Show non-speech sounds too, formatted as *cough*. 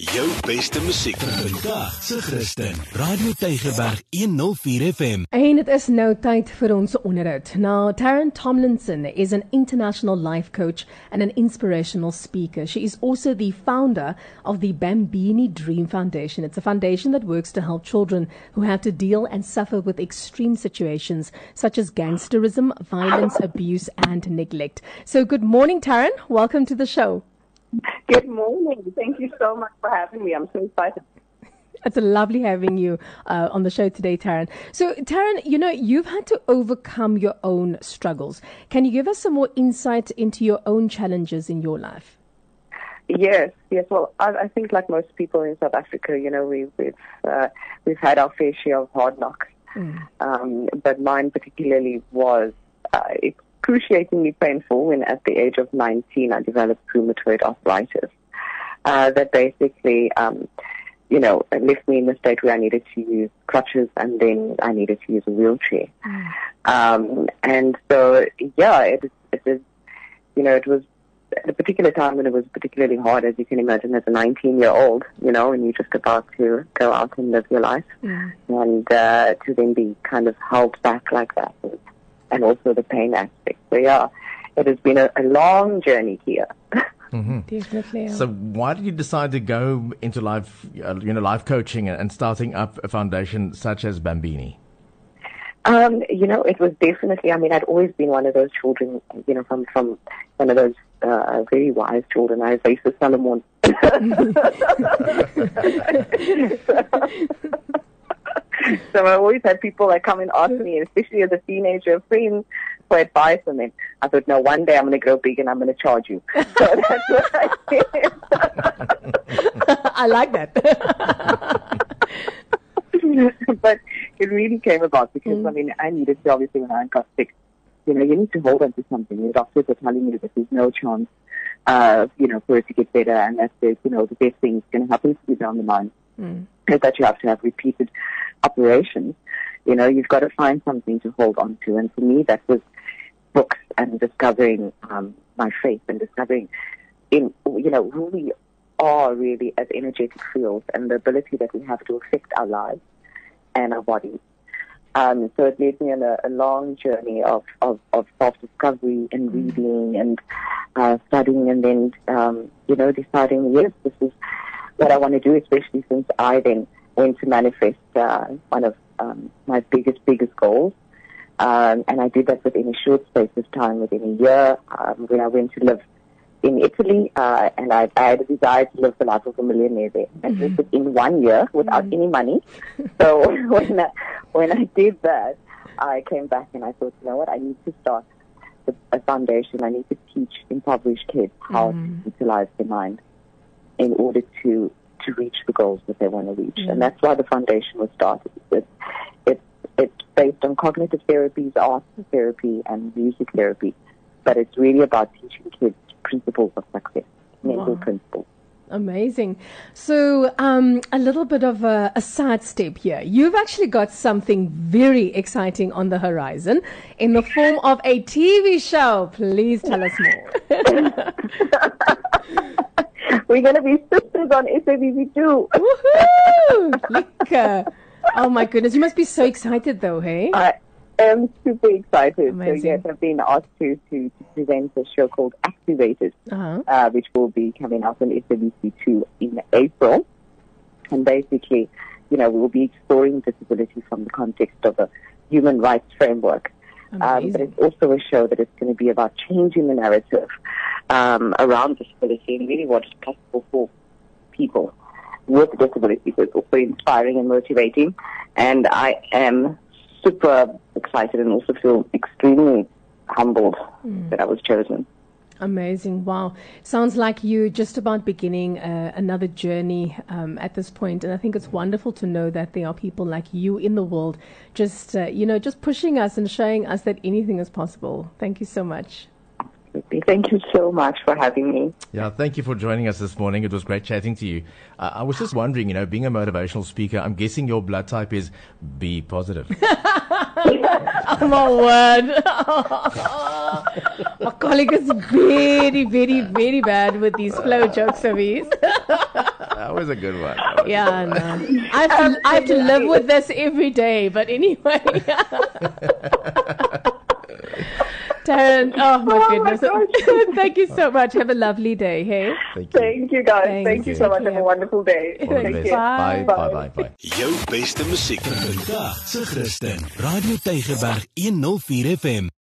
Jou beste musiek vandag se Christen. Radio Tygerberg 104 FM. En dit is nou tyd vir ons onderhoud. Now, Taryn Tomlinson is an international life coach and an inspirational speaker. She is also the founder of the Bambini Dream Foundation. It's a foundation that works to help children who have to deal and suffer with extreme situations such as gangsterism, violence, abuse, and neglect. So, good morning, Taryn. Welcome to the show. Good morning. Thank you so much for having me. I'm so excited. It's a lovely having you uh, on the show today, Taryn. So, Taryn, you know, you've had to overcome your own struggles. Can you give us some more insight into your own challenges in your life? Yes, yes. Well, I, I think like most people in South Africa, you know, we, we've uh, we've had our fair share of hard knocks, mm. um, but mine particularly was uh, excruciatingly painful when at the age of 19 I developed rheumatoid arthritis. Uh, that basically, um, you know, left me in a state where I needed to use crutches and then I needed to use a wheelchair. Mm. Um, and so, yeah, it, it is, you know, it was at a particular time when it was particularly hard, as you can imagine, as a 19 year old, you know, and you're just about to go out and live your life. Mm. And uh, to then be kind of held back like that and also the pain aspect. So yeah, it has been a, a long journey here. *laughs* Mm-hmm. Definitely. So, why did you decide to go into life, uh, you know, life coaching and starting up a foundation such as Bambini? Um, you know, it was definitely. I mean, I'd always been one of those children. You know, from from one of those uh, very wise children. I say Solomon. *laughs* *laughs* so I always had people that come and ask me, especially as a teenager, friends for advice. And then I thought, no, one day I'm going to grow big and I'm going to charge you. *laughs* So that's what I did. *laughs* I like that. *laughs* but it really came about because, mm. I mean, I needed to, obviously, when I got sick, you know, you need to hold on to something. The doctors are telling you that there's no chance, uh, you know, for it to get better and that there's, you know, the best thing is going to happen to you down the line. Mm. Is that you have to have repeated operations, you know, you've got to find something to hold on to. And for me, that was books and discovering um, my faith and discovering in, you know, who we are really as energetic fields and the ability that we have to affect our lives and our bodies. Um, so it led me on a, a long journey of, of, of self-discovery and mm. reading and uh, studying and then, um, you know, deciding, yes, this is what I want to do, especially since I then went to manifest uh, one of um, my biggest, biggest goals. Um, and I did that within a short space of time, within a year, um, when I went to live in Italy, uh, and I, I, had a desire to live the life of a millionaire there. And mm-hmm. this in one year without mm-hmm. any money. So *laughs* when I, when I did that, I came back and I thought, you know what, I need to start a foundation. I need to teach impoverished kids how mm-hmm. to utilize their mind in order to to reach the goals that they want to reach. Mm. And that's why the foundation was started. It's, it's, it's based on cognitive therapies, art therapy, and music therapy. But it's really about teaching kids principles of success, mental wow. principles. Amazing. So, um, a little bit of a, a side step here. You've actually got something very exciting on the horizon in the form of a TV show. Please tell us more. *laughs* We're going to be sisters on SABC2. Woohoo! *laughs* oh my goodness. You must be so excited though, hey? I am super excited. Amazing. So yes, I've been asked to, to, to present a show called Activated, uh-huh. uh, which will be coming out on SABC2 in April. And basically, you know, we will be exploring disability from the context of a human rights framework. Um, but it's also a show that is going to be about changing the narrative um, around disability and really what is possible for people with disabilities. So it's also inspiring and motivating. And I am super excited and also feel extremely humbled mm. that I was chosen. Amazing. Wow. Sounds like you're just about beginning uh, another journey um, at this point. And I think it's wonderful to know that there are people like you in the world just, uh, you know, just pushing us and showing us that anything is possible. Thank you so much. Thank you so much for having me. Yeah, thank you for joining us this morning. It was great chatting to you. Uh, I was just wondering, you know, being a motivational speaker, I'm guessing your blood type is B positive. *laughs* oh my word. *laughs* my colleague is very, very, very bad with these flow jokes of his. *laughs* that was a good one. That was a Yeah, good one. no. I have to, I have to live with this every day. But anyway. Darren, *laughs* oh my Oh goodness. gosh. *laughs* Thank you so much. Have a lovely day, hey? Thank you. Thank you guys. Thank Thank, you. you so much. Take Have a wonderful day. All the Take best. care. Bye. Bye. Bye. Bye. Bye. Jou beste musiek vir vandag se Christen. Radio Tygerberg 104 FM.